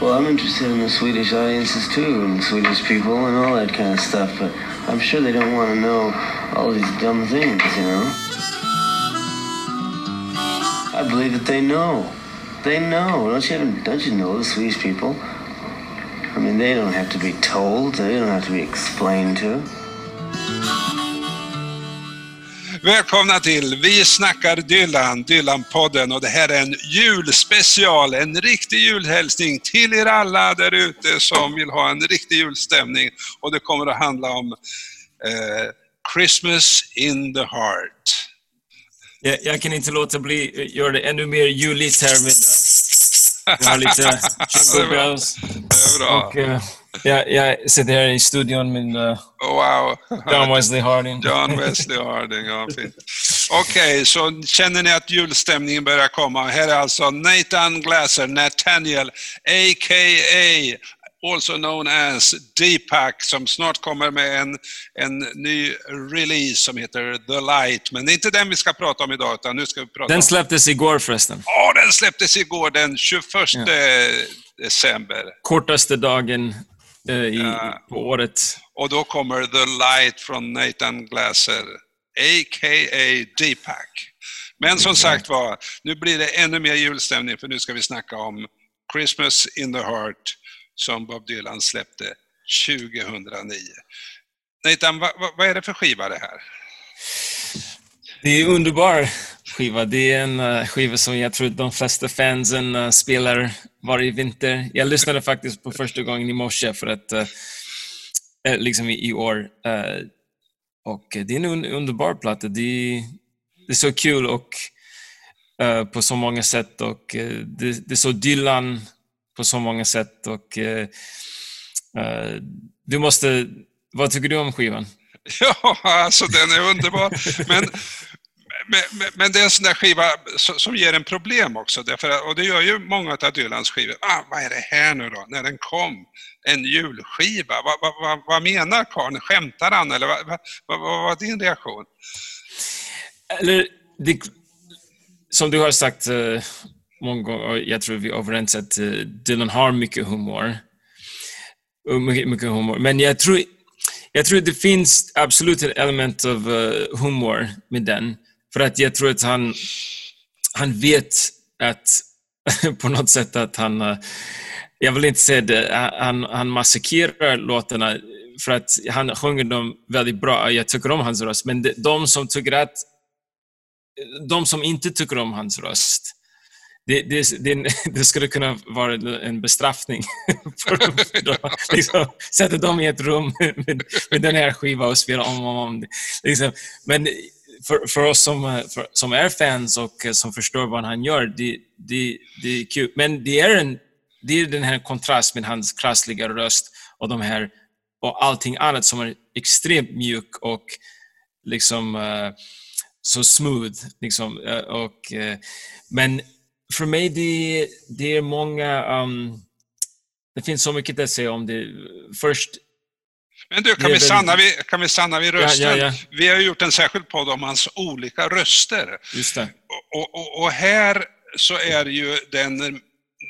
Well, I'm interested in the Swedish audiences too, and Swedish people and all that kind of stuff, but I'm sure they don't want to know all these dumb things, you know? I believe that they know. They know. Don't you, don't you know the Swedish people? I mean, they don't have to be told. They don't have to be explained to. Välkomna till Vi snackar Dylan, Dylan-podden och det här är en julspecial, en riktig julhälsning till er alla där ute som vill ha en riktig julstämning. Och det kommer att handla om eh, Christmas in the heart. Jag, jag kan inte låta bli att göra det ännu mer juligt här med jag har lite jingle bells. Det är bra. Och, eh, jag, jag sitter här i studion med uh, Wow! John Wesley Harding. John Wesley Harding, ja fint. Okej, så känner ni att julstämningen börjar komma? Här är alltså Nathan Glasser, Nathaniel, a.k.a. also known as Deepak, som snart kommer med en, en ny release som heter The Light. Men det är inte den vi ska prata om idag, utan nu ska vi prata Den om... släpptes igår förresten. Ja, den släpptes igår den 21 Ja. december. Kortaste dagen i, Ja. på året. Och då kommer The Light från Nathan Glasser, a.k.a. Deepak. Men som sagt var, nu blir det ännu mer julstämning för nu ska vi snacka om Christmas in the Heart som Bob Dylan släppte 2009. Nathan, vad, vad, är det för skiva det här? Det är underbar skiva. Det är en eh, skiva som jag tror de flesta fansen eh, spelar varje vinter. Jag lyssnade faktiskt på första gången i morse för att, eh, liksom i, i år. och det är en un underbar platta. Det, det är så kul och på så många sätt och det, det är så Dylan på så många sätt och du måste... Vad tycker du om skivan? Ja, alltså den är underbar. Men, men, men- det är en sån där skiva som, som ger en problem också. Därför, och det gör ju många av Dylans skivor. Ah, vad är det här nu då? När den kom? En julskiva? Vad, vad, vad, vad menar karln? Skämtar han? Eller vad, vad, vad, var din reaktion? Eller, det, som du har sagt eh, många gånger, och jag tror vi är överens att eh, Dylan har mycket humor. Mycket, mycket humor. Men jag tror, jag tror det finns absolut ett element av eh, humor med den. För att jag tror att han, han vet att på något sätt att han, eh, jag vill inte säga det, han, han massakrerar låtarna för att han sjunger dem väldigt bra. Jag tycker om hans röst, men de, som tycker att de som inte tycker om hans röst, det, det, det, det skulle kunna vara en bestraffning. För dem. liksom, sätta dem i ett rum med, med den här skivan och spela om och om. Liksom. Men för, för oss som, eh, för, som är fans och eh, som förstår vad han gör, det, det, det är kul. Men det är, en, det är den här kontrast med hans krassliga röst och de här och allting annat som är extremt mjuk och liksom uh, så smooth. Liksom, uh, och, uh, men för mig, det, det är många... um, det finns så mycket att säga om det. Först, men du, kan vi, stanna vid, kan vi stanna vid Ja, rösten? ja, ja. Vi har gjort en särskild podd om hans olika röster. just det. Och, och, och här så är det ju den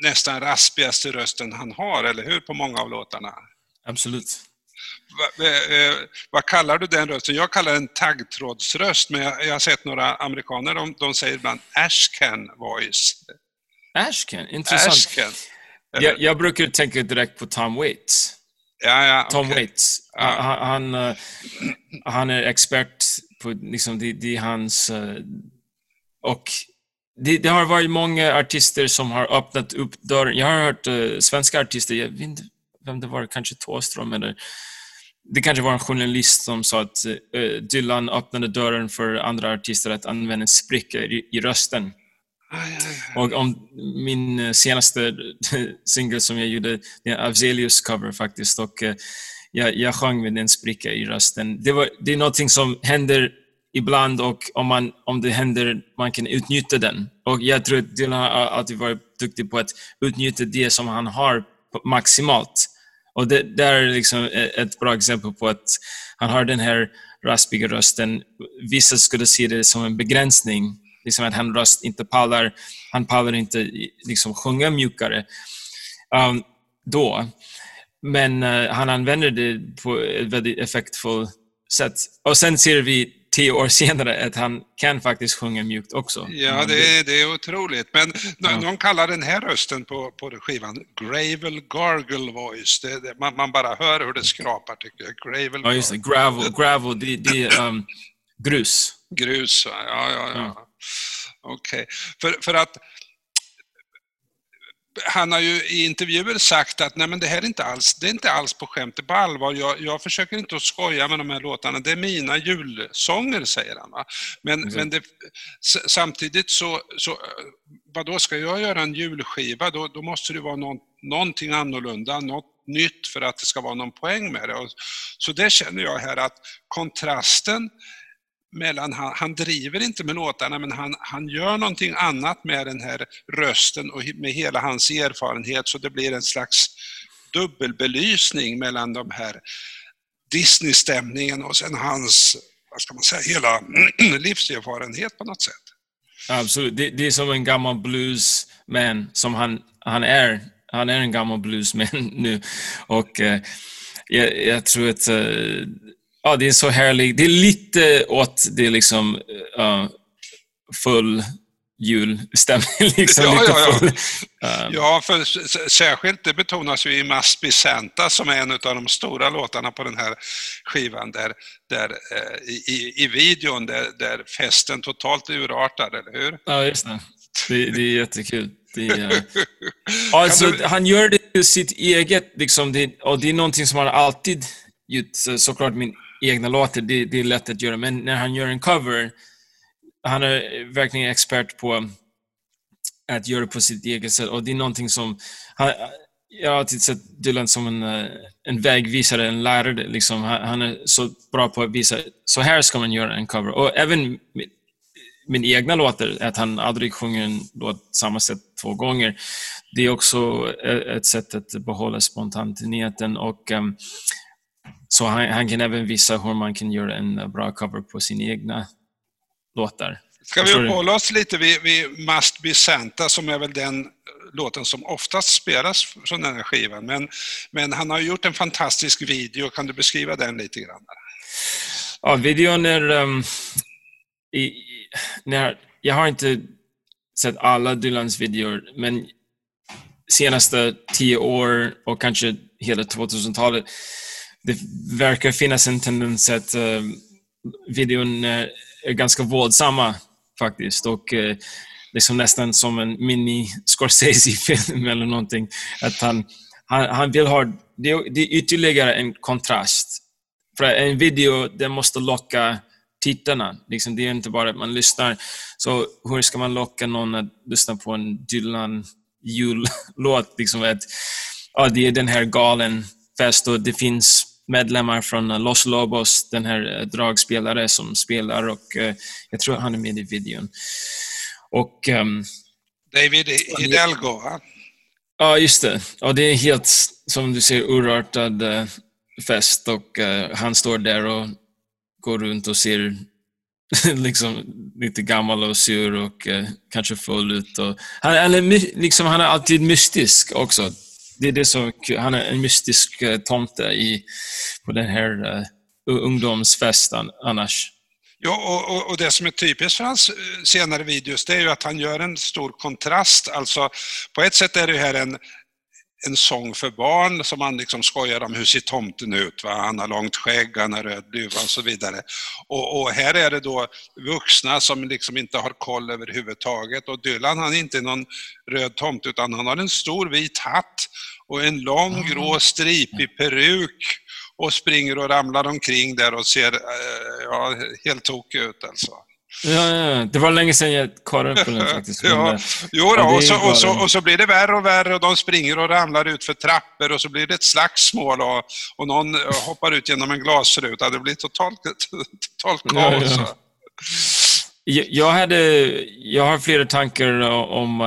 nästan raspigaste rösten han har, eller hur? På många av låtarna. Absolut. Va, eh, eh, vad kallar du den rösten? Jag kallar den taggtrådsröst, men jag, jag har sett några amerikaner, de, de säger ibland ashcan voice. Ashcan, intressant. Ashcan. Jag, jag brukar tänka direkt på Tom Waits. Ja, ja, Tom okej. Waits. Ja. Han, han, eh, han är expert på, liksom, det, det är hans... eh, Och det, det har varit många artister som har öppnat upp dörren. Jag har hört eh, svenska artister, jag vet inte vem det var, kanske Thåström eller... Det kanske var en journalist som sa att eh, Dylan öppnade dörren för andra artister att använda en spricka i, i rösten. Och om min eh, senaste eh, singel som jag gjorde, det är en Avzelius cover faktiskt. Och eh, jag, jag sjöng med en spricka i rösten. Det, var, det är någonting som händer ibland och om, man, om det händer, man kan utnyttja den. Och jag tror att Dylan har alltid varit duktig på att utnyttja det som han har maximalt. Och det där är liksom ett bra exempel på att han har den här raspiga rösten. Vissa skulle se det som en begränsning, liksom att han röst inte pallar, han pallar inte liksom sjunga mjukare. Um, då. Men uh, han använder det på ett väldigt effektfullt sätt. Och sen ser vi tio år senare att han kan faktiskt sjunga mjukt också. Ja, det är, det är otroligt. Men ja. någon kallar den här rösten på, på skivan Gravel Gargle Voice. Det, det, man, man, bara hör hur det skrapar, tycker jag. Gravel ja, just det. Gravel, gravel det, det um, grus. Grus, ja, ja, ja. ja. Okej. Okay. För, för att han har ju i intervjuer sagt att nej men det här är inte alls, det är inte alls på skämt, på allvar. Jag, jag försöker inte att skoja med de här låtarna. Det är mina julsånger, säger han. Va? Men, mm. men det, samtidigt så, så vad då ska jag göra en julskiva? Då, då måste det vara någon, någonting annorlunda, något nytt för att det ska vara någon poäng med det. Och, så det känner jag här att kontrasten mellan, han, han driver inte med låtarna men han, han gör någonting annat med den här rösten och med hela hans erfarenhet så det blir en slags dubbelbelysning mellan de här Disney-stämningen och sen hans, vad ska man säga, hela livserfarenhet på något sätt. Absolut, det, det är som en gammal bluesman som han, han är. Han är en gammal bluesman nu och eh, jag, jag, tror att eh, ja, det är så härligt. Det är lite åt det liksom uh, full julstämning. Liksom, ja, ja, ja. Um, ja, för särskilt det betonas ju i Must Be Santa som är en av de stora låtarna på den här skivan där, där uh, i, i videon där, där festen totalt urartar, eller hur? Ja, just det. Det, det är jättekul. Det är, alltså, du... Han gör det till sitt eget, liksom, det, och det är någonting som han alltid gjort. Såklart min egna låtar, det, det, är lätt att göra. Men när han gör en cover, han är verkligen expert på att göra på sitt eget sätt. Och det är någonting som... Han, jag har alltid sett Dylan som en, eh, en vägvisare, en lärare. Liksom. Han, han, är så bra på att visa, så här ska man göra en cover. Och även min, min egna låtar, att han aldrig sjunger en låt samma sätt två gånger. Det är också eh, ett sätt att behålla spontaniteten och um, så han, han, kan även visa hur man kan göra en bra cover på sina egna låtar. Ska vi uppehålla oss lite vid, vid Must Be Santa som är väl den låten som oftast spelas från den här skivan. Men, men han har gjort en fantastisk video. Kan du beskriva den lite grann? Ja, videon är... Um, i, när, jag har inte sett alla Dylans videor, men senaste tio år och kanske hela 2000-talet det verkar finnas en tendens att uh, videon eh, är ganska våldsamma faktiskt och uh, liksom nästan som en mini Scorsese-film eller någonting. Att han, han, han vill ha, det det är ytterligare en kontrast. För en video, den måste locka tittarna. Liksom, det är inte bara att man lyssnar. Så hur ska man locka någon att lyssna på en Dylan jullåt? Liksom att, ja, det är den här galen fest och det finns medlemmar från Los Lobos, den här eh, dragspelare som spelar och eh, jag tror han är med i videon. Och, um, David Hidalgo, va? Ja, just det. Och det är helt, som du ser, urartad uh, fest och uh, han står där och går runt och ser liksom lite gammal och sur och uh, kanske full ut. Och, han, han, är, liksom, han är alltid mystisk också det är det som Han är en mystisk eh, tomte i, på den här uh, ungdomsfesten annars. Ja, och, och, och, det som är typiskt för hans eh, senare videos, det är ju att han gör en stor kontrast. Alltså, på ett sätt är det här en, en sång för barn som man liksom skojar om hur ser tomten ut? Va? Han har långt skägg, han har röd luva och så vidare. Och, och, här är det då vuxna som liksom inte har koll överhuvudtaget. Och Dylan han är inte någon röd tomte utan han har en stor vit hatt och en lång ah. grå stripig peruk och springer och ramlar omkring där och ser eh, ja, helt tokig ut alltså. Ja, ja, det var länge sedan jag kollade på den faktiskt. ja, eh, jo då, och, så, och, så, och så blir det värre och värre och de springer och ramlar ut för trappor och så blir det ett slagsmål och, och någon eh, hoppar ut genom en glasruta. Det blir totalt, totalt kaos. Ja, ja. Jag, hade, jag har flera tankar om,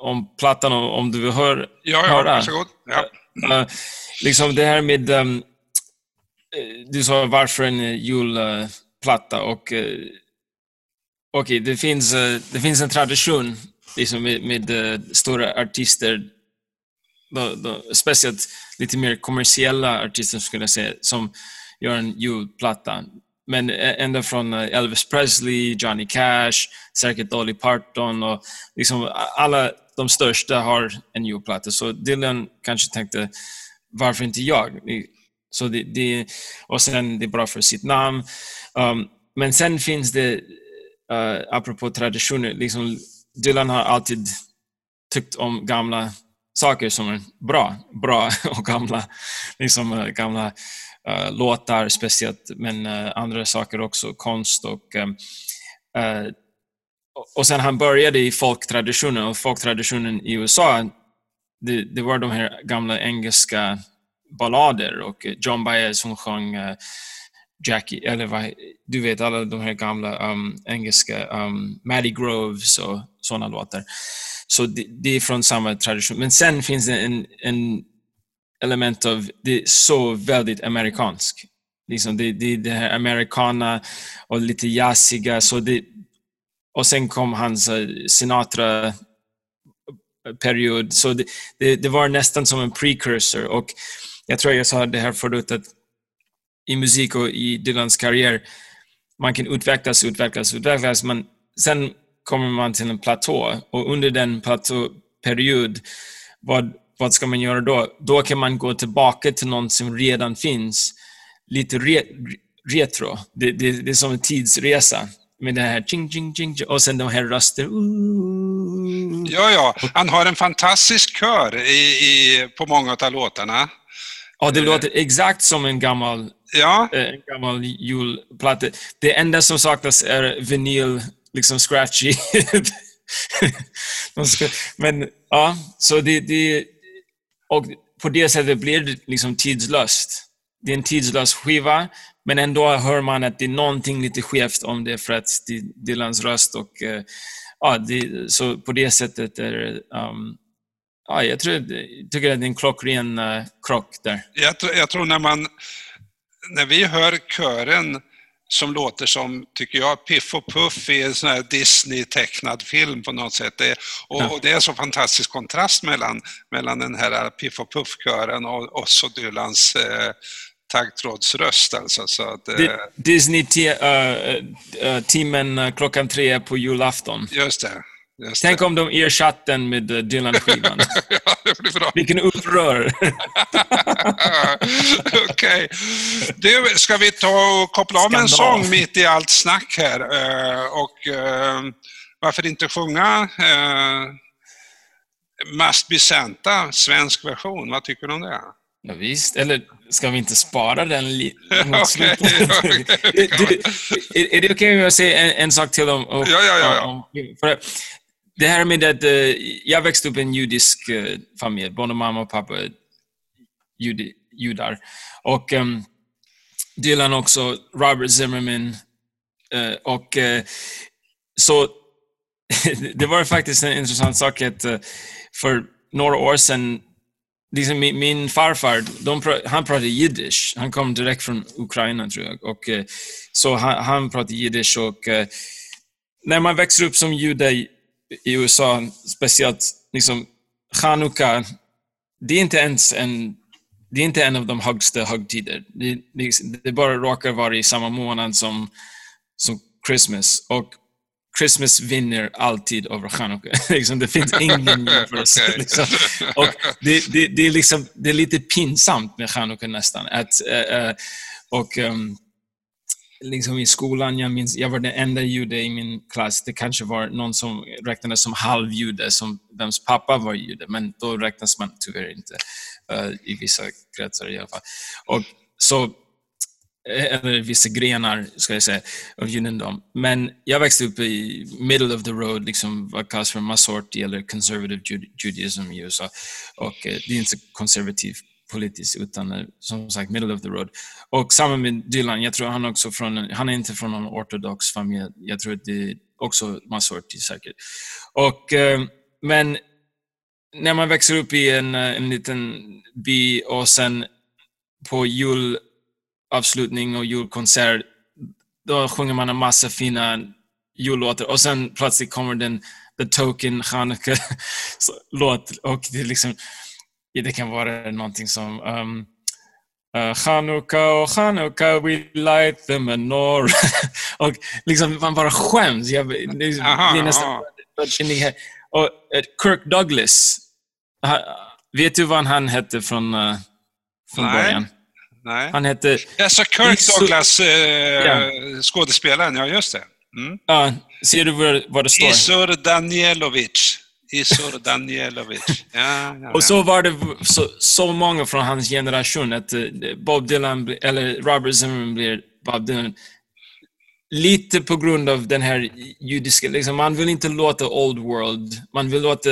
om plattan, om du vill höra. Ja, ja, varsågod. Ja. Uh, liksom det här med... Um, du sa varför en julplatta och Okej, okay, det, finns, eh, det finns en tradition liksom med, med eh, stora artister då, då, speciellt lite mer kommersiella artister skulle jag säga, som gör en julplatta. Men ända från eh, Elvis Presley, Johnny Cash, säkert Dolly Parton och liksom alla de största har en julplatta. Så Dylan kanske tänkte, varför inte jag? Så det, det, och sen det är bra för sitt namn. Um, men sen finns det, uh, apropå traditioner, liksom, Dylan har alltid tyckt om gamla saker som är bra, bra och gamla, liksom, uh, gamla uh, låtar speciellt, men uh, andra saker också, konst och um, och sen han började i folktraditionen och folktraditionen i USA, det, det var de här gamla engelska ballader och John Baez som sjöng uh, Jackie, eller vad, du vet alla de här gamla um, engelska, um, Matty Groves och sådana låtar. Så det, det, är från samma tradition. Men sen finns det en, en element av, det är så väldigt amerikansk. Liksom det, det, det här amerikana och lite jazziga. Så det, och sen kom hans eh, Sinatra-period. Så det, det, det, var nästan som en precursor. Och jag tror jag sa det här förut, att i musik och i Dylans karriär, man kan utvecklas, utvecklas, utvecklas, men sen kommer man till en platå och under den platåperiod, vad, vad ska man göra då? Då kan man gå tillbaka till något som redan finns, lite re, retro. Det, det, det är som en tidsresa med det här ching, ching, ching, och sen de här rösterna. Ja, ja. Han har en fantastisk kör i, i, på många av låtarna. Ja, det låter exakt som en gammal, ja. Eh, en gammal julplatta. Det enda som saknas är vinyl, liksom scratchy. Men ja, så det, det... Och på det sättet blir det liksom tidslöst. Det är en tidslös skiva, men ändå hör man att det är någonting lite skevt om det för att det är Dylans röst och eh, ja, det, så på det sättet är det um, ja, jag tror, tycker att det är en klockren uh, krock där. Jag, jag tror när man, när vi hör kören som låter som, tycker jag, Piff och Puff i en sån här Disney-tecknad film på något sätt. Det, och, ja. och, det är så fantastisk kontrast mellan, mellan den här Piff och Puff-kören och oss och Dylans eh, taggtrådsröst. Alltså, så att, eh, Disney-timmen uh, uh, klockan tre på julafton. Just det. Tänk om de ersatte den med Dylan-skivan. ja. Vilken upprör! Okej. Okay. ska vi ta och koppla av med en sång mitt i allt snack här? Uh, och uh, varför inte sjunga Must Be Santa, svensk version? Vad tycker du om det? Ja, visst, eller ska vi inte spara den mot slutet? är, det okej okay om jag säger en, en, sak till om... om ja, ja, ja. Om, det här med att uh, jag växte upp i en judisk uh, familj. Både mamma och pappa judi, judar. Och um, Dylan också, Robert Zimmerman. Uh, och så det var faktiskt en intressant sak att för några år sedan liksom min, min farfar, de, han pratade jiddisch. Han kom direkt från Ukraina tror jag. Och, så han, han pratade jiddisch och när man växer upp som jude i USA, speciellt liksom Chanukka, det är inte ens en det är inte en av de högsta högtider. Det, det, det bara råkar vara i samma månad som, som Christmas. Och Christmas vinner alltid över Chanukka. liksom, det finns ingen jämförelse. okay. liksom. Och det, det, det, är liksom, det är lite pinsamt med Chanukka nästan. Att, uh, och um, liksom i skolan, jag minns, jag var den enda jude i min klass. Det kanske var någon som räknades som halvjude, som vems pappa var jude, men då räknas man tyvärr inte uh, i vissa kretsar i alla fall. Och så, eh, eller vissa grenar, ska jag säga, av judendom. Men jag växte upp i middle of the road, liksom vad kallas för masorti eller conservative judaism i USA. Och uh, det är inte konservativt politiskt, utan eh, som sagt middle of the road. Och samma med Dylan, jag tror han också från, han är inte från någon ortodox familj. Jag tror att det är också Masorti säkert. Och, eh, men när man växer upp i en, eh, en liten by och sen på julavslutning och julkonsert, då sjunger man en massa fina jullåtar och sen plötsligt kommer den The Token Chanukka-låt och det är liksom det kan vara någonting som um, uh, Chanukka och Chanukka, we light the menorah. och liksom man bara skäms. Jag, det, är nästan här. Och eh, Kirk Douglas, vet du vad han hette från, uh, från Nej. början? Nej. Han hette Alltså Kirk Douglas, eh, Ja. skådespelaren, ja just det. Mm. Ja, ser du vad, vad det står? Isor Danielovic. Isor Danielovic. Ja, ja, Och så var det så, så många från hans generation att eh, Bob Dylan, eller Robert Zimmerman blir Bob Dylan. Lite på grund av den här judiska, liksom, man vill inte låta old world, man vill låta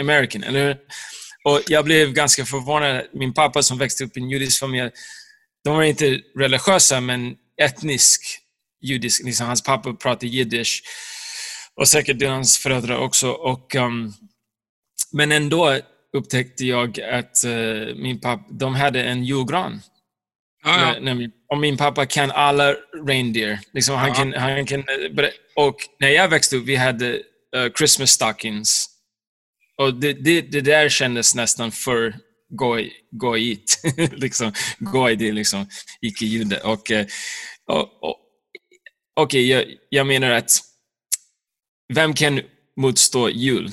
American, eller hur? Och jag blev ganska förvånad. Min pappa som växte upp i en judisk familj, de var inte religiösa, men etnisk judisk. Liksom, hans pappa pratade jiddisch. Och säkert Dylans föräldrar också. Och, um, men ändå upptäckte jag att eh, min pappa, de hade en julgran. ja. ja. Och min pappa kan alla reindeer. Liksom, han Ja. kan, han kan, eh, och när jag växte upp, vi hade eh, Christmas stockings. Och det, det, det där kändes nästan för goj, gojigt. liksom, goj, det är liksom icke-jude. Och, och, och, Okej, jag, jag menar att vem kan motstå jul?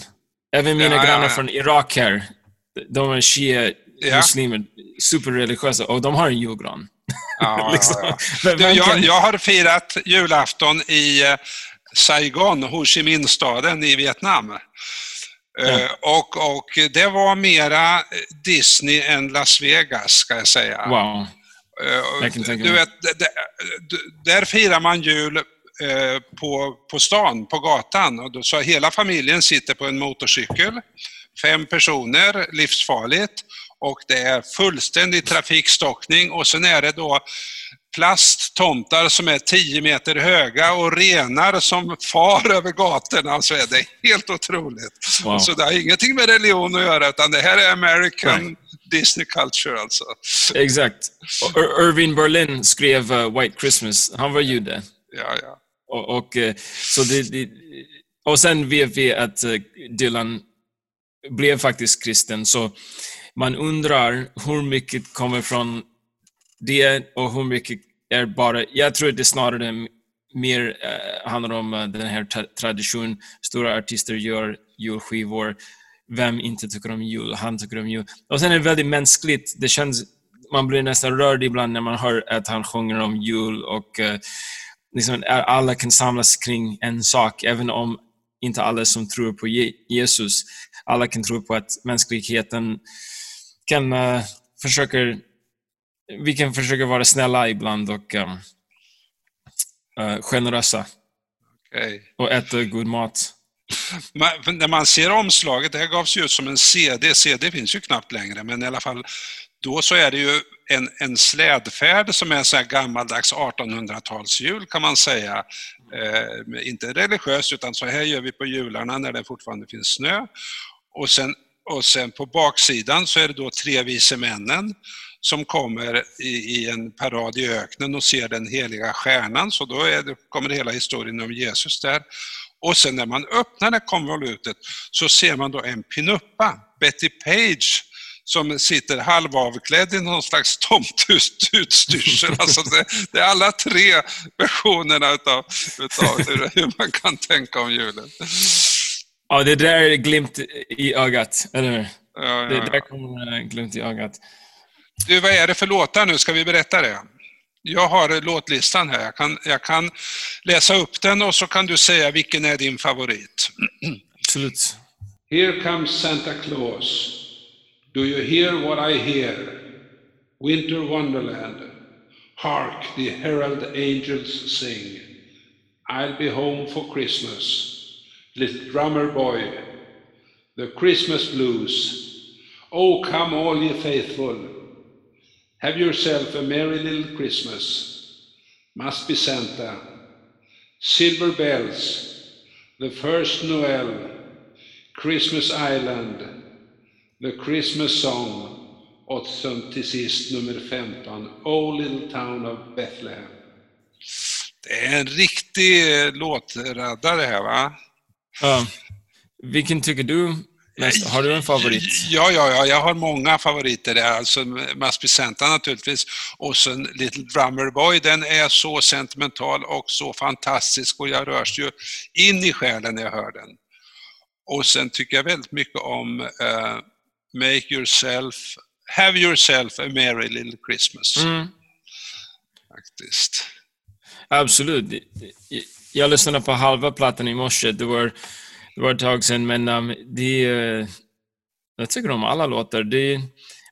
Även mina Ja, grannar ja. från Irak här, de är shia muslimer, superreligiösa, och de har en julgran. Ja, Liksom. Du, jag, kan- jag har firat julafton i eh, Saigon, Ho Chi Minh-staden i Vietnam. Eh, och, och det var mera Disney än Las Vegas, ska jag säga. Wow. Eh, du vet, d- d- där firar man jul på, på stan, på gatan. Och då, så hela familjen sitter på en motorcykel, fem personer, livsfarligt. Och det är fullständig trafikstockning och sen är det då plasttomtar som är 10 meter höga och renar som far över gatorna. Så är det helt otroligt. Wow. Så det har ingenting med religion att göra utan det här är American Disney culture alltså. Exakt. Ir- Irving Berlin skrev eh, White Christmas. Han var jude. Ja, ja. Och, och, eh, så det, det, och sen vet vi att eh, Dylan blev faktiskt kristen, så man undrar hur mycket kommer från det och hur mycket är bara... Jag tror det snarare mer eh, handlar om den här tra- traditionen. Stora artister gör julskivor. Vem inte tycker om jul? Han tycker om jul. Och sen är det väldigt mänskligt. Det känns... Man blir nästan rörd ibland när man hör att han sjunger om jul och liksom, alla kan samlas kring en sak, även om inte alla som tror på Je- Jesus, alla kan tro på att mänskligheten kan uh, försöka, vi kan försöka vara snälla ibland och um, uh, generösa Okej. och äta god mat. Man, när man ser omslaget, det här gavs ju ut som en CD, CD finns ju knappt längre, men i alla fall då så är det ju en, en slädfärd som är så här gammaldags 1800-talsjul kan man säga. Eh, inte religiöst utan så här gör vi på jularna när det fortfarande finns snö. Och sen, och sen på baksidan så är det då tre vise männen som kommer i, i en parad i öknen och ser den heliga stjärnan, så då är det, kommer hela historien om Jesus där. Och sen när man öppnar det konvolutet så ser man då en pinuppa, Betty Page, som sitter halvavklädd i någon slags tomtutstyrsel. Alltså det, det är alla tre versionerna utav, utav hur, hur man kan tänka om julen. Ja, det där är glimt i ögat, eller hur? Ja, Det ja, där ja. kommer äh, glimt i ögat. Du, vad är det för låtar nu? Ska vi berätta det? Jag har låtlistan här. Jag kan, jag kan läsa upp den och så kan du säga vilken är din favorit. Absolut. Here comes Santa Claus. Do you hear what I hear? Winter wonderland. Hark, the herald angels sing. I'll be home for Christmas. Little drummer boy. The Christmas blues. Oh, come all ye faithful. Have yourself a merry little Christmas. Must be Santa. Silver bells. The first Noel. Christmas Island, The Christmas Song och sen till sist nummer 15, Oh Little Town of Bethlehem. Det är en riktig låtraddare här va? Ja. vilken tycker du? nästa. Har du en favorit? Ja, ja, ja, jag har många favoriter där. Alltså Must Be Santa naturligtvis och sen Little Drummer Boy. Den är så sentimental och så fantastisk och jag rörs ju in i själen när jag hör den. Och sen tycker jag väldigt mycket om uh, Make Yourself, Have Yourself a Merry Little Christmas. Mm. Faktiskt. Absolut. Jag lyssnade på halva plattan i morse. Det var, det var ett tag sedan, men um, det, uh, jag tycker om alla låtar. Det,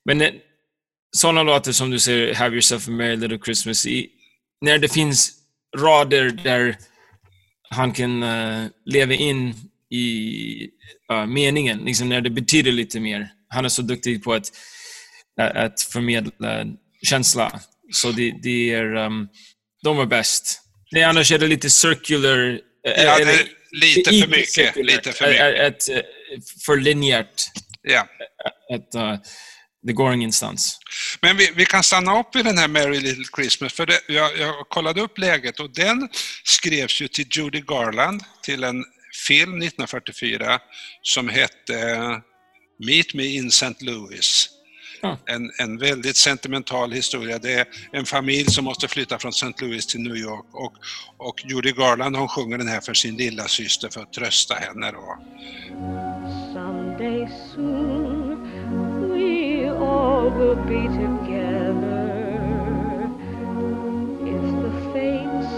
men uh, sådana låtar som du säger, Have yourself a merry little Christmas, i, när det finns rader där han kan uh, leva in i uh, meningen, liksom när det betyder lite mer. Han är så duktig på att, att förmedla känsla. Så det, det är, um, de är bäst. Nej, annars är det lite circular. Ja, det är lite för mycket. Circular, lite för mycket. Ett, ett, för linjärt. Ja. Ett, uh, det går ingenstans. Men vi, vi, kan stanna upp i den här Merry Little Christmas, för det, jag, jag kollade upp läget och den skrevs ju till Judy Garland, till en film 1944 som hette Meet Me in St. Louis. Ja. En, en väldigt sentimental historia. Det är en familj som måste flytta från St. Louis till New York och, och Judy Garland hon sjunger den här för sin lilla syster för att trösta henne. Då. Someday soon we all will be together If the fates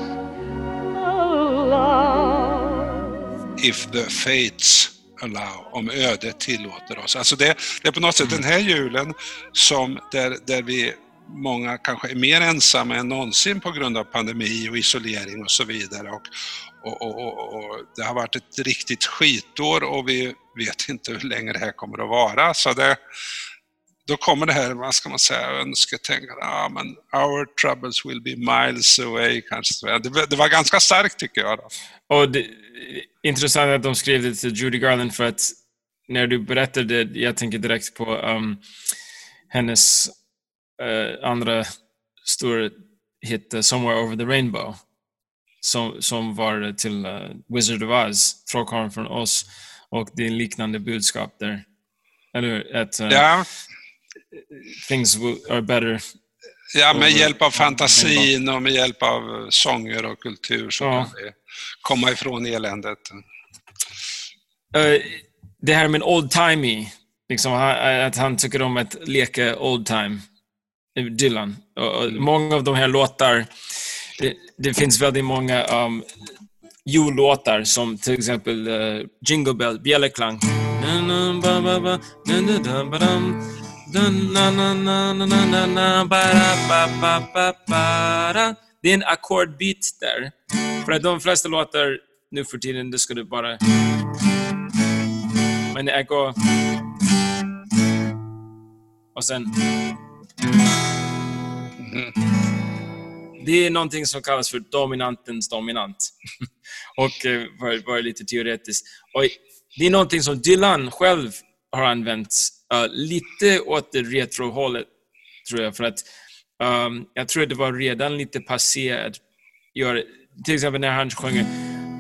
allow If the fates allow, om ödet tillåter oss. Alltså det, det är på något sätt den här julen som där, där vi många kanske är mer ensamma än någonsin på grund av pandemi och isolering och så vidare. Och, och, och, och, Det har varit ett riktigt skitår och vi vet inte hur länge det här kommer att vara. Så det, då kommer det här, vad ska man säga, önsketänkandet. Ja, men our troubles will be miles away kanske. Det, det var ganska starkt tycker jag. Då. Och det, intressant att de skrev det till Judy Garland för att när du berättade, jag tänker direkt på um, hennes uh, andra stora hit uh, Somewhere Over the Rainbow som, som var till uh, Wizard of Oz, Trollkarlen från Oz och det är liknande budskap där. Eller att uh, ja. things are better Ja, med hjälp av fantasin och med hjälp av sånger och kultur så ja. kan vi komma ifrån eländet. Uh, det här med old-timey, liksom, att han tycker om att leka old-time, Dylan. Och mm. många av de här låtar, det, det finns väldigt många um, jullåtar som till exempel uh, Jingle Bell, Bjällerklang. Det är en ackordbit där. För att de flesta låtar nu för tiden, det skulle bara... Men det går... Och sen... Det är någonting som kallas för dominantens dominant. och var, var lite teoretiskt. Och det är någonting som Dylan själv har använt uh, lite åt det retro-hållet, tror jag. För att um, jag tror att det var redan lite passé att göra, till exempel när han sjunger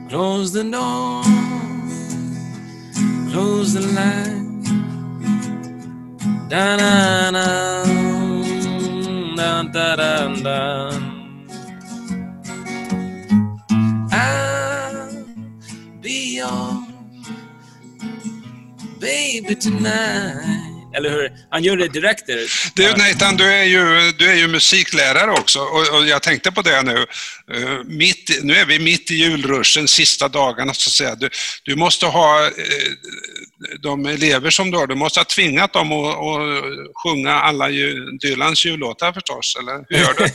Close the door, close the light, da da da da da da da I'll be your baby tonight. Eller hur? Han gör det direkt. Du Nathan, du är ju, du är ju musiklärare också och, och jag tänkte på det nu. Uh, mitt, nu är vi mitt i julruschen, sista dagarna så att säga. Du, du måste ha uh, de elever som du har, du måste ha tvingat dem att, att sjunga alla Dylans jullåtar förstås, eller hur gör du?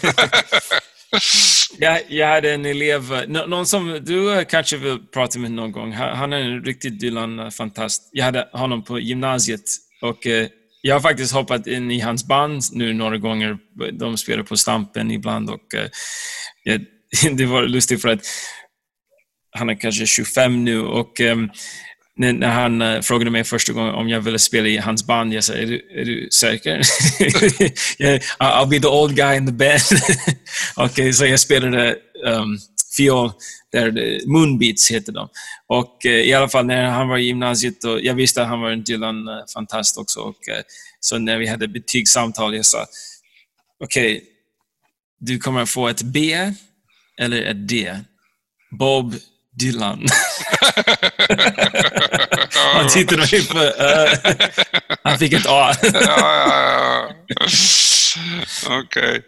jag, jag hade en elev, någon som du kanske vill prata med någon gång. Han är en riktig Dylan-fantast. Jag hade honom på gymnasiet och eh, jag har faktiskt hoppat in i hans band nu några gånger. De spelar på Stampen ibland och eh, det var lustigt för att han är kanske 25 nu och eh, när, när han uh, frågade mig första gången om jag ville spela i hans band, jag sa, är du, är du säker? yeah, I'll be the old guy in the band. Okej, okay, så jag spelade um, fiol, där eh, Moonbeats heter de. Och uh, i alla fall när han var i gymnasiet, och jag visste att han var en Dylan-fantast också. Och, uh, så när vi hade betygssamtal, jag sa, okej, okay, du kommer att få ett B eller ett D. Bob Dylan. han tittade mig på... Uh, han fick ett A. ja, ja, ja. Okej. Okay.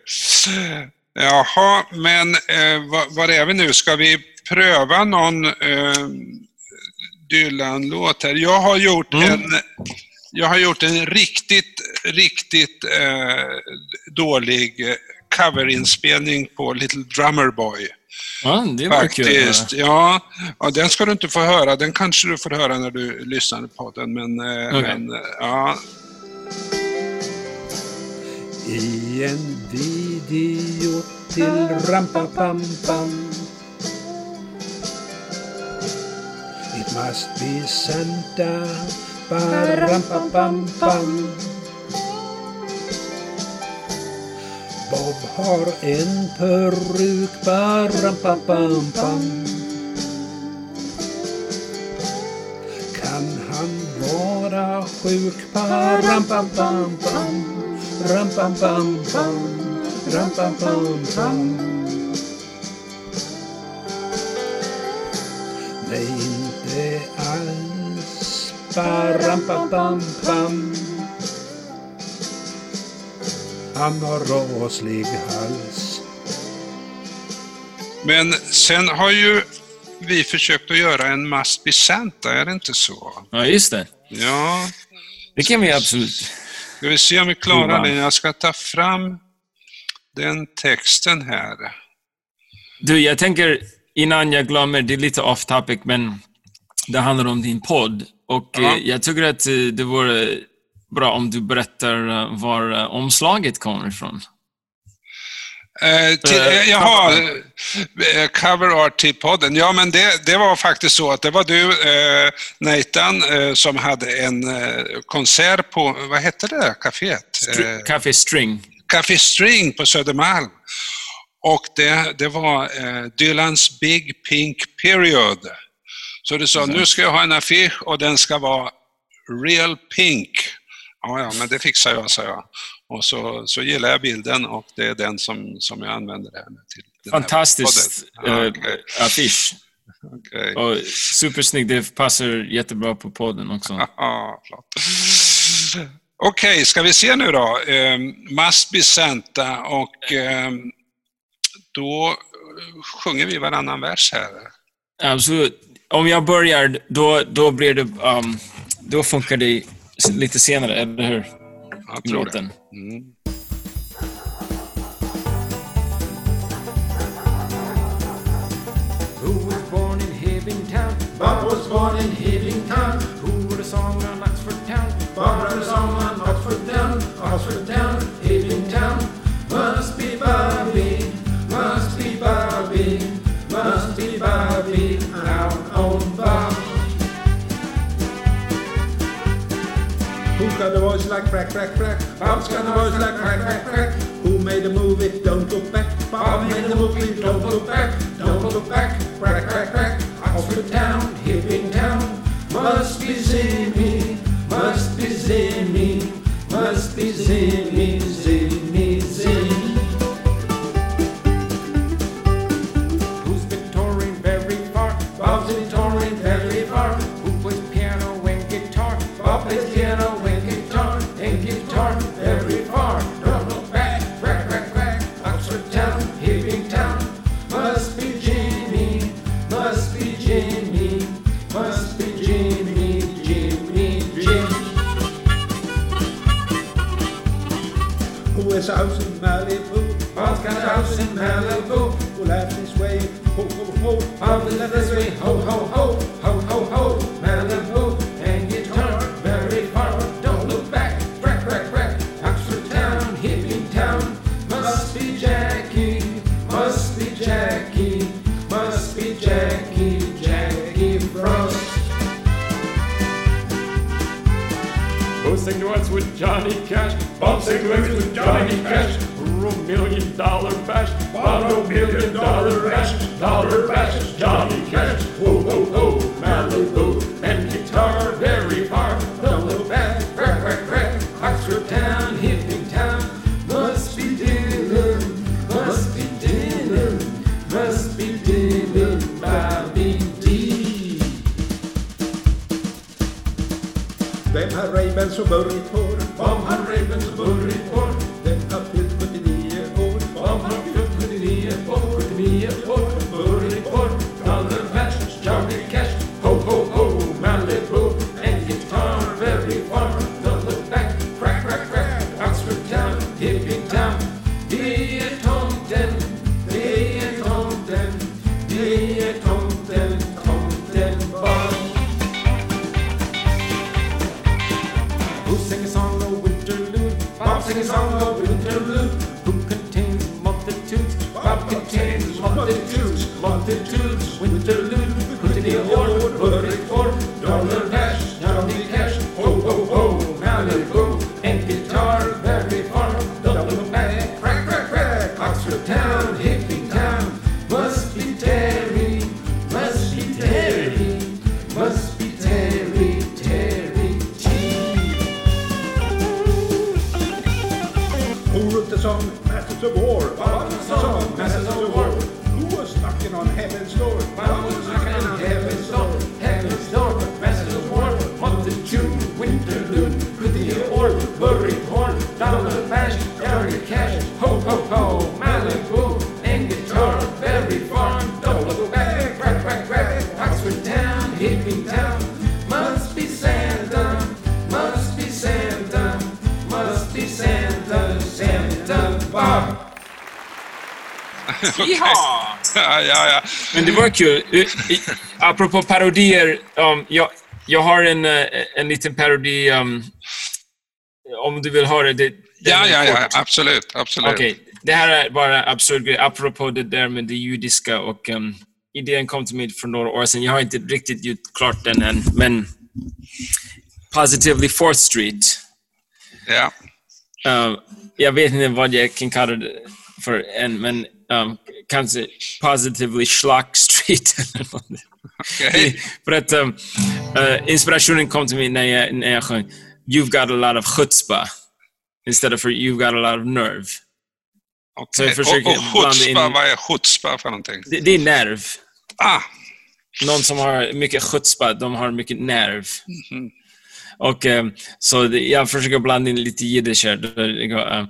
Jaha, men eh, var, var är vi nu? Ska vi pröva någon eh, Dylan-låt här? Jag har gjort mm. en jag har gjort en riktigt, riktigt eh, dålig coverinspelning på Little Drummer Boy. Ja, det var Faktiskt. kul. Ja, ja, den ska du inte få höra. Den kanske du får höra när du lyssnar på den. Men, eh, okay. men ja. I en video till Rampapampam It must be Santa Parampapampam Bob har en peruk, pam pam pam. Kan han vara sjuk, baram pam pam pam Ram pam pam pam, ram pam pam pam. Nej, inte alls, baram pam pam pam. Han har raslig hals. Men sen har ju vi försökt att göra en Must Be Santa, är det inte så? Ja, just det. Ja. Det kan vi absolut. Ska vi se om vi klarar det. Jag ska ta fram den texten här. Du, jag tänker innan jag glömmer, det är lite off topic, men det handlar om din podd. Och ja. Eh, jag tycker att eh, det vore bra om du berättar eh, var eh, omslaget kommer ifrån. Eh, till, eh, jaha, cover art till podden. Ja, men det, det var faktiskt så att det var du, eh, Nathan, eh, som hade en konsert på, vad hette det kaféet? Str Café String. Café String på Södermalm. Och det, det var Dylans Big Pink Period. Så du sa, mm. nu ska jag ha en affisch och den ska vara Real Pink. Ja, ja, men det fixar jag, sa jag. Och så, så gillar jag bilden och det är den som, som jag använder det här med till. Fantastisk ja, okay. affisch. Okay. Och supersnygg, det passar jättebra på podden också. Okej, okay, ska vi se nu då. Um, Must be Santa och um, då sjunger vi varannan vers här. Absolut. Om jag börjar, då, då blir det... Um, då funkar det lite senare, eller hur? Jag tror Låten. det. Mm. Bob was born in Hibbing Town. Who wrote a song on Oxford Town? Bob wrote a song on Oxford Town. Oxford Town, Hibbing Town. Must be Voice like crack, crack, crack? Bob's got a voice like crack, crack, crack. Who made the movie? Don't look back. Bob made the movie. Don't look back. Don't look back. Crack, crack, crack. Oxford town, hipping town. Must be Zimmy. Must be Zimmy. Must be. Zimmy, Zimmy. Cigarettes with Johnny Cash. Bought cigarettes with Johnny Cash. A million dollar bash. A million dollar bash. Dollar bash. Johnny Cash. Whoa, whoa, whoa. Malibu. And guitar very far. Don't look back. Crack, crack, crack. Oxford town, hippie har Ray-Bans och burrigt hår? Om han Ravens och Men det var kul. I- i- Apropå parodier. Um, jag, jag har en, eh, en liten parodi. Um, om du vill höra det. Ja, ja, ja, absolut, absolut. Okej, det här är bara absurd grej. Apropå det där med det judiska och um, idén kom till mig för några år sedan. Jag har inte riktigt gjort klart den än, men Positively 4th Street. Ja. Uh, jag vet inte vad jag kan kalla det för än, men um, kanske Positively Schlock Street. Okej. för att um, uh, inspirationen kom till mig när jag, när jag sjöng You've got a lot of chutzpah istället för You've got a lot of nerve. Så jag försöker Och, och chutzpah, in- vad är chutzpah för någonting? Det, det är nerv. Ah, Någon som har mycket chutzpah, de har mycket nerv. Mhm. Och um, så det, jag försöker blanda in lite jiddisch här. Uh,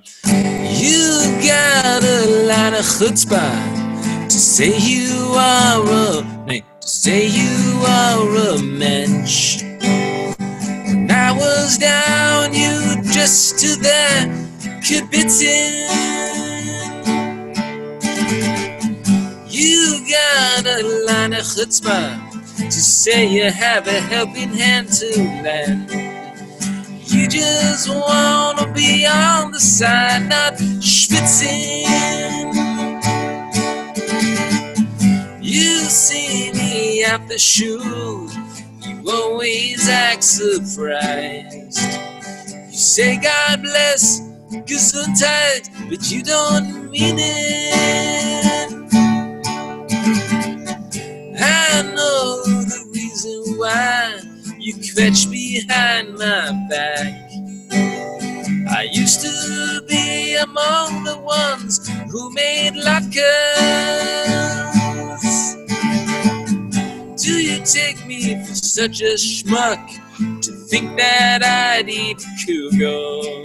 You got a lot of chutzpah to say you are a... Nej, to say you are a mensch. When I was down, you just to the kibitzin. You got a line of chutzpah to say you have a helping hand to lend. You just wanna be on the side, not schwitzing. You see me at the shoe, you always act surprised. You say God bless, Gesundheit, but you don't mean it. I know the reason why you fetch behind my back. I used to be among the ones who made lockers. Do you take me for such a schmuck to think that I'd eat cougar?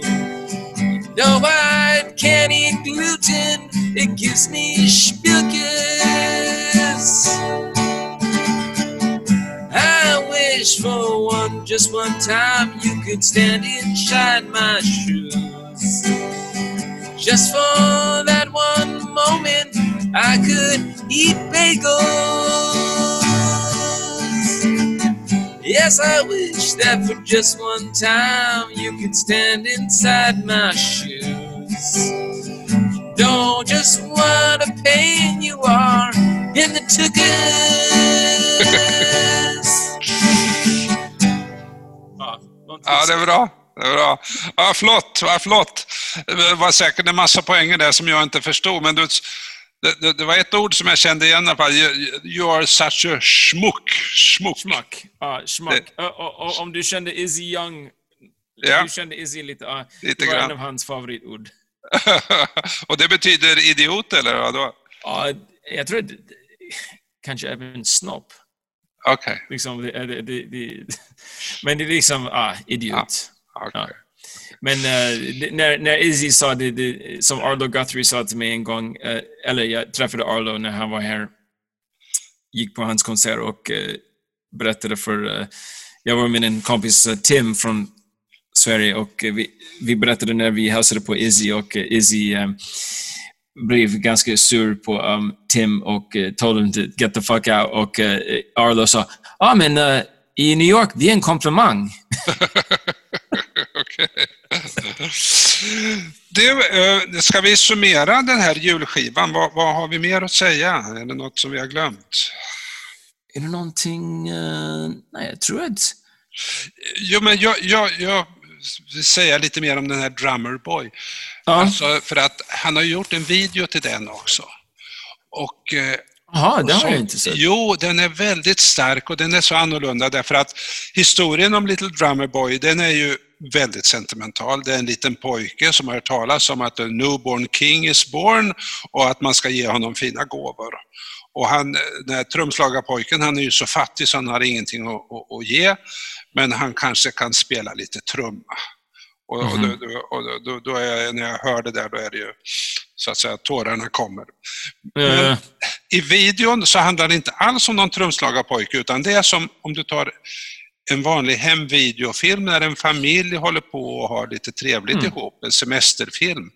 No, I can't eat gluten. It gives me spilkers. I wish for one, just one time, you could stand inside my shoes. Just for that one moment, I could eat bagels. Yes, I wish that for just one time, you could stand inside my shoes. Don't just what a pain you are in the tuckers. ja, det är bra. det är bra. Ja, flott, vad flott. Det var säkert en massa poänger där som jag inte förstod, men du, det, det, det var ett ord som jag kände igen i alla fall. You, you are such a schmuck. Schmuck. Schmack. Ja, schmack. Ö, och, och, om du kände Izzy Young, Ja. du kände Izzy lite, ja, Lite det var grann. en av hans favoritord. Och det betyder idiot, eller vadå? Ja, jag tror kanske även snopp. Okej. Liksom, det, det, det, men det är liksom, ah, idiot. okej. Ja. Men det, när, när Izzy sa det, det, som Arlo Guthrie sa till mig en gång, eh, eller jag träffade Arlo när han var här, gick på hans konsert och eh, berättade för, jag var med en kompis Tim från Sverige och vi, vi berättade när vi hälsade på Izzy och Izzy eh, blev ganska sur på um, Tim och uh, told him to get the fuck out och uh, Arlo sa, ah, men eh, i New York, det är en komplimang. Okej. Du, ska vi summera den här julskivan? Vad, vad har vi mer att säga? Är det något som vi har glömt? Är det någonting... nej, jag tror att... Jo, men jag, jag, jag vill säga lite mer om den här Drummer Boy. Ja, Alltså, för att han har gjort en video till den också. Och eh, Jaha, det har jag inte sett. Jo, den är väldigt stark och den är så annorlunda därför att historien om Little Drummer Boy, den är ju väldigt sentimental. Det är en liten pojke som har hört talas om att a newborn king is born och att man ska ge honom fina gåvor. Och han, den här trumslagarpojken, han är ju så fattig så han har ingenting att, att, att ge, men han kanske kan spela lite trumma. Och, och, Mhm. då, då, och då, då är, när jag hör det där, då är det ju så att säga tårarna kommer. Eh, I videon så handlar det inte alls om någon trumslagarpojke utan det är som om du tar en vanlig hemvideofilm när en familj håller på och har lite trevligt Mm. ihop, en semesterfilm.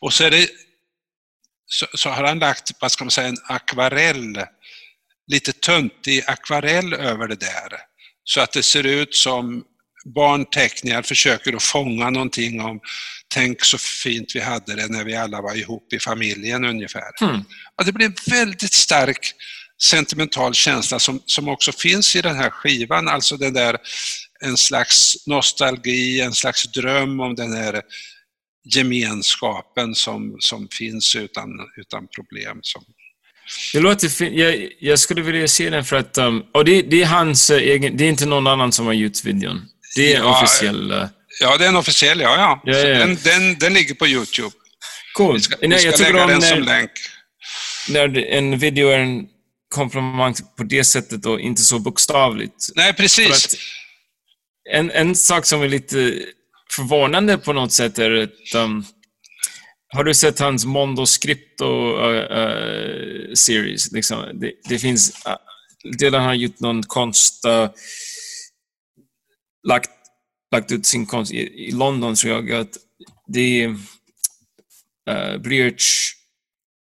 Och så, det, så, så har han lagt, vad ska man säga, en akvarell, lite töntig akvarell över det där. Så att det ser ut som barnteckningar försöker att fånga någonting om tänk så fint vi hade det när vi alla var ihop i familjen ungefär. hmm. Ja, det blir en väldigt stark sentimental känsla som, som också finns i den här skivan, alltså den där en slags nostalgi, en slags dröm om den här gemenskapen som, som finns utan, utan problem. Som, Det låter fint. Jag, jag skulle vilja se den för att... Um, och det, det är hans egen... Det är inte någon annan som har gjort videon. Det är Ja, officiell... eh, ja, det är en officiell, ja. ja. Ja, ja. Den, den, den ligger på Youtube. cool. Vi ska, Nej, vi ska lägga den som när, länk. när en video är en komplimang på det sättet och inte så bokstavligt. Nej, precis. en, en sak som är lite förvånande på något sätt är att... Um, har du sett hans Mondo Scripto uh, uh, series? Liksom, det, det finns... Uh, Dylan har gjort någon konst... Uh, lagt, lagt ut sin konst i, i London, tror jag. Att det är eh, uh, blyerts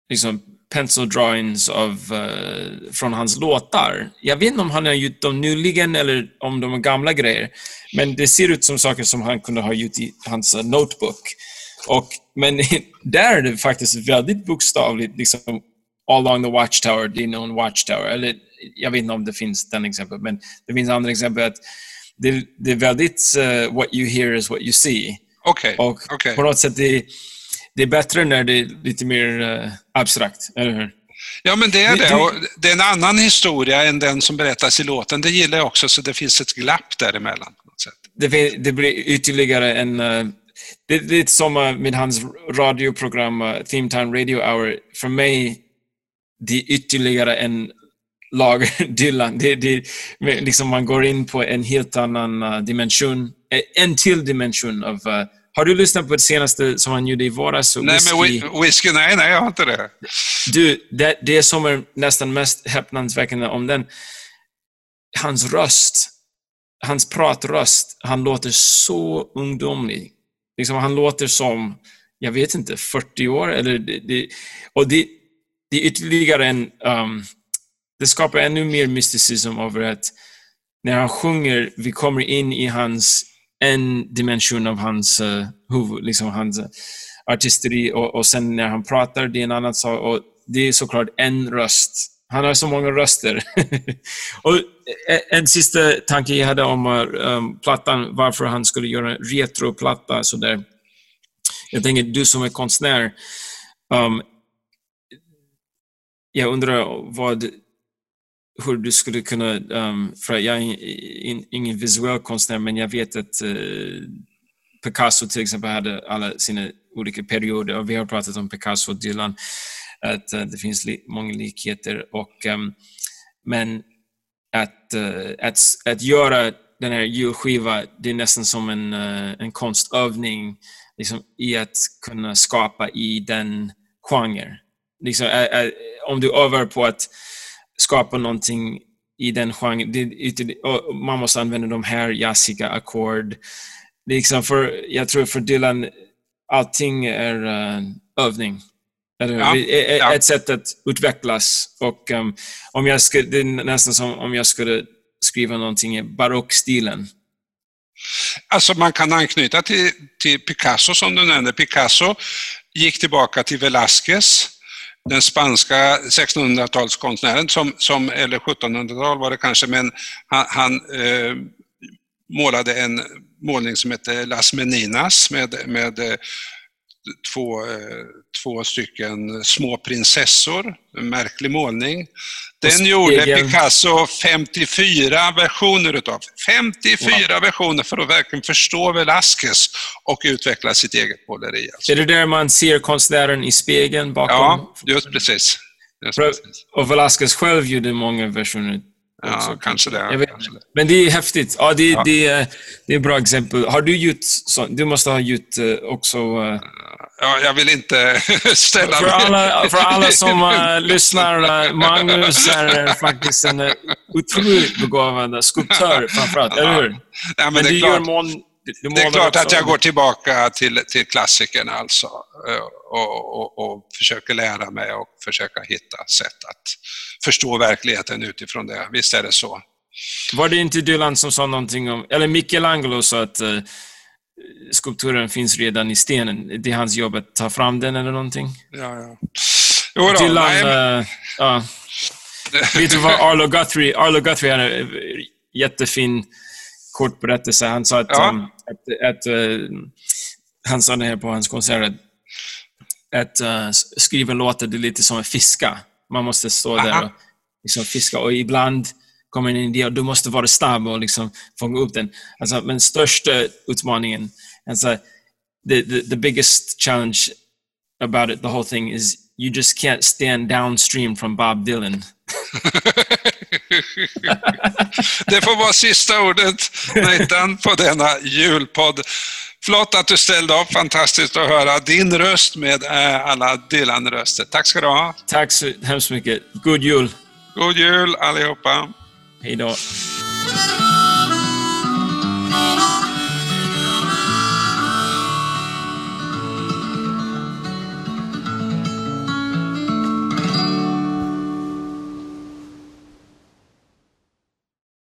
liksom, pencil drawings av, uh, från hans låtar. Jag vet inte om han har gjort dem nyligen eller om de är gamla grejer. Men det ser ut som saker som han kunde ha gjort i hans uh, notebook. Och, men där är det faktiskt väldigt bokstavligt, liksom all along the watchtower, det är någon watchtower. Eller, jag vet inte om det finns den exempel, men det finns andra exempel att det, det är väldigt eh, what you hear is what you see. Okej, Och okej. på något sätt, det, det är bättre när det är lite mer eh, abstrakt, eller hur? Ja, men det är det. Och det är en annan historia än den som berättas i låten. Det gillar jag också, så det finns ett glapp däremellan. På något sätt. Det, det blir ytterligare en... eh, det, det är lite som eh, med hans radioprogram, uh, Theme Time Radio Hour. För mig, det är ytterligare en lager Dylan. Det, det, men liksom man går in på en helt annan eh, dimension. Eh, En till dimension av... eh, har du lyssnat på det senaste som han gjorde i våras? Nej, men Whiskey? whi- whisky, nej, nej, jag har inte det. Du, det, det som är nästan mest häpnadsväckande om den, hans röst, hans pratröst, han låter så ungdomlig. Liksom, han låter som, jag vet inte, 40 år eller det, det, och det, det är ytterligare en, um, det skapar ännu mer mysticism över att när han sjunger, vi kommer in i hans, en dimension av hans uh, huvud, liksom hans eh, artisteri och, och sen när han pratar, det är en annan sak och det är såklart en röst Han har så många röster. och eh, en sista tanke jag hade om um, plattan, varför han skulle göra en retroplatta sådär. Jag tänker, du som är konstnär, um, jag undrar vad, hur du skulle kunna, um, för jag är in, ingen visuell konstnär, men jag vet att uh, Picasso till exempel hade alla sina olika perioder och vi har pratat om Picasso och Dylan, att uh, det finns li många likheter. Och, um, men att, uh, att, att göra den här julskivan, det är nästan som en, en konstövning liksom, i att kunna skapa i den genren. Liksom, om du övar på att skapa någonting i den genren, man måste använda de här jazziga ackord. Liksom för, jag tror för Dylan, allting är uh, övning. Ja, ja. Ett sätt att utvecklas. Och, um, om jag skulle, det är nästan som om jag skulle skriva någonting i barockstilen. Alltså man kan anknyta till, till Picasso som du nämnde. Picasso gick tillbaka till Velázquez, den spanska 1600-talskonstnären, som, som, eller 1700-tal var det kanske, men han, han eh, målade en målning som hette Las Meninas med, med eh, två, eh, två stycken små prinsessor, en märklig målning. Den gjorde Picasso 54 versioner utav. 54 wow. versioner för att verkligen förstå Velázquez och utveckla sitt eget måleri. Alltså. Är det där man ser konstnären i spegeln bakom? Ja, just precis. Just precis. Och Velázquez själv gjorde många versioner Ja, kanske det, vet, kanske det. Men det är häftigt. Ja, det, ja. Det, det är ett bra exempel. Har du gjort så, Du måste ha gjort eh, också... Ja, jag vill inte ställa för alla, för alla som uh, lyssnar, uh, Magnus är faktiskt en otroligt begåvad skulptör framförallt, eller hur? Ja, men, men du gör mån, det är klart att jag går tillbaka till, till klassikerna alltså och, och, och försöker lära mig och försöka hitta sätt att förstå verkligheten utifrån det. Visst är det så. Var det inte Dylan som sa någonting om, eller Michelangelo sa att skulpturen finns redan i stenen. Det är hans jobb att ta fram den eller någonting? Ja, ja. Jo då, Dylan, nej, men... uh, ja. Vet du vad Arlo Guthrie, Arlo Guthrie hade en jättefin kort berättelse. Han sa att, ja. um, att, att uh, han sa det här på hans konsert, att uh, skriva låtar det är lite som att fiska. Man måste stå Aha. där och liksom fiska och ibland kommer en idé och du måste vara snabb och liksom fånga upp den. Alltså, men största utmaningen, alltså, the, the, the biggest challenge about it, the whole thing is you just can't stand downstream from Bob Dylan. det får vara sista ordet, Nathan, på denna julpodd. Flott att du ställde upp. Fantastiskt att höra din röst med eh, alla Dylan-röster. Tack ska du ha. Tack så hemskt mycket. God jul. God jul allihopa. Hej då.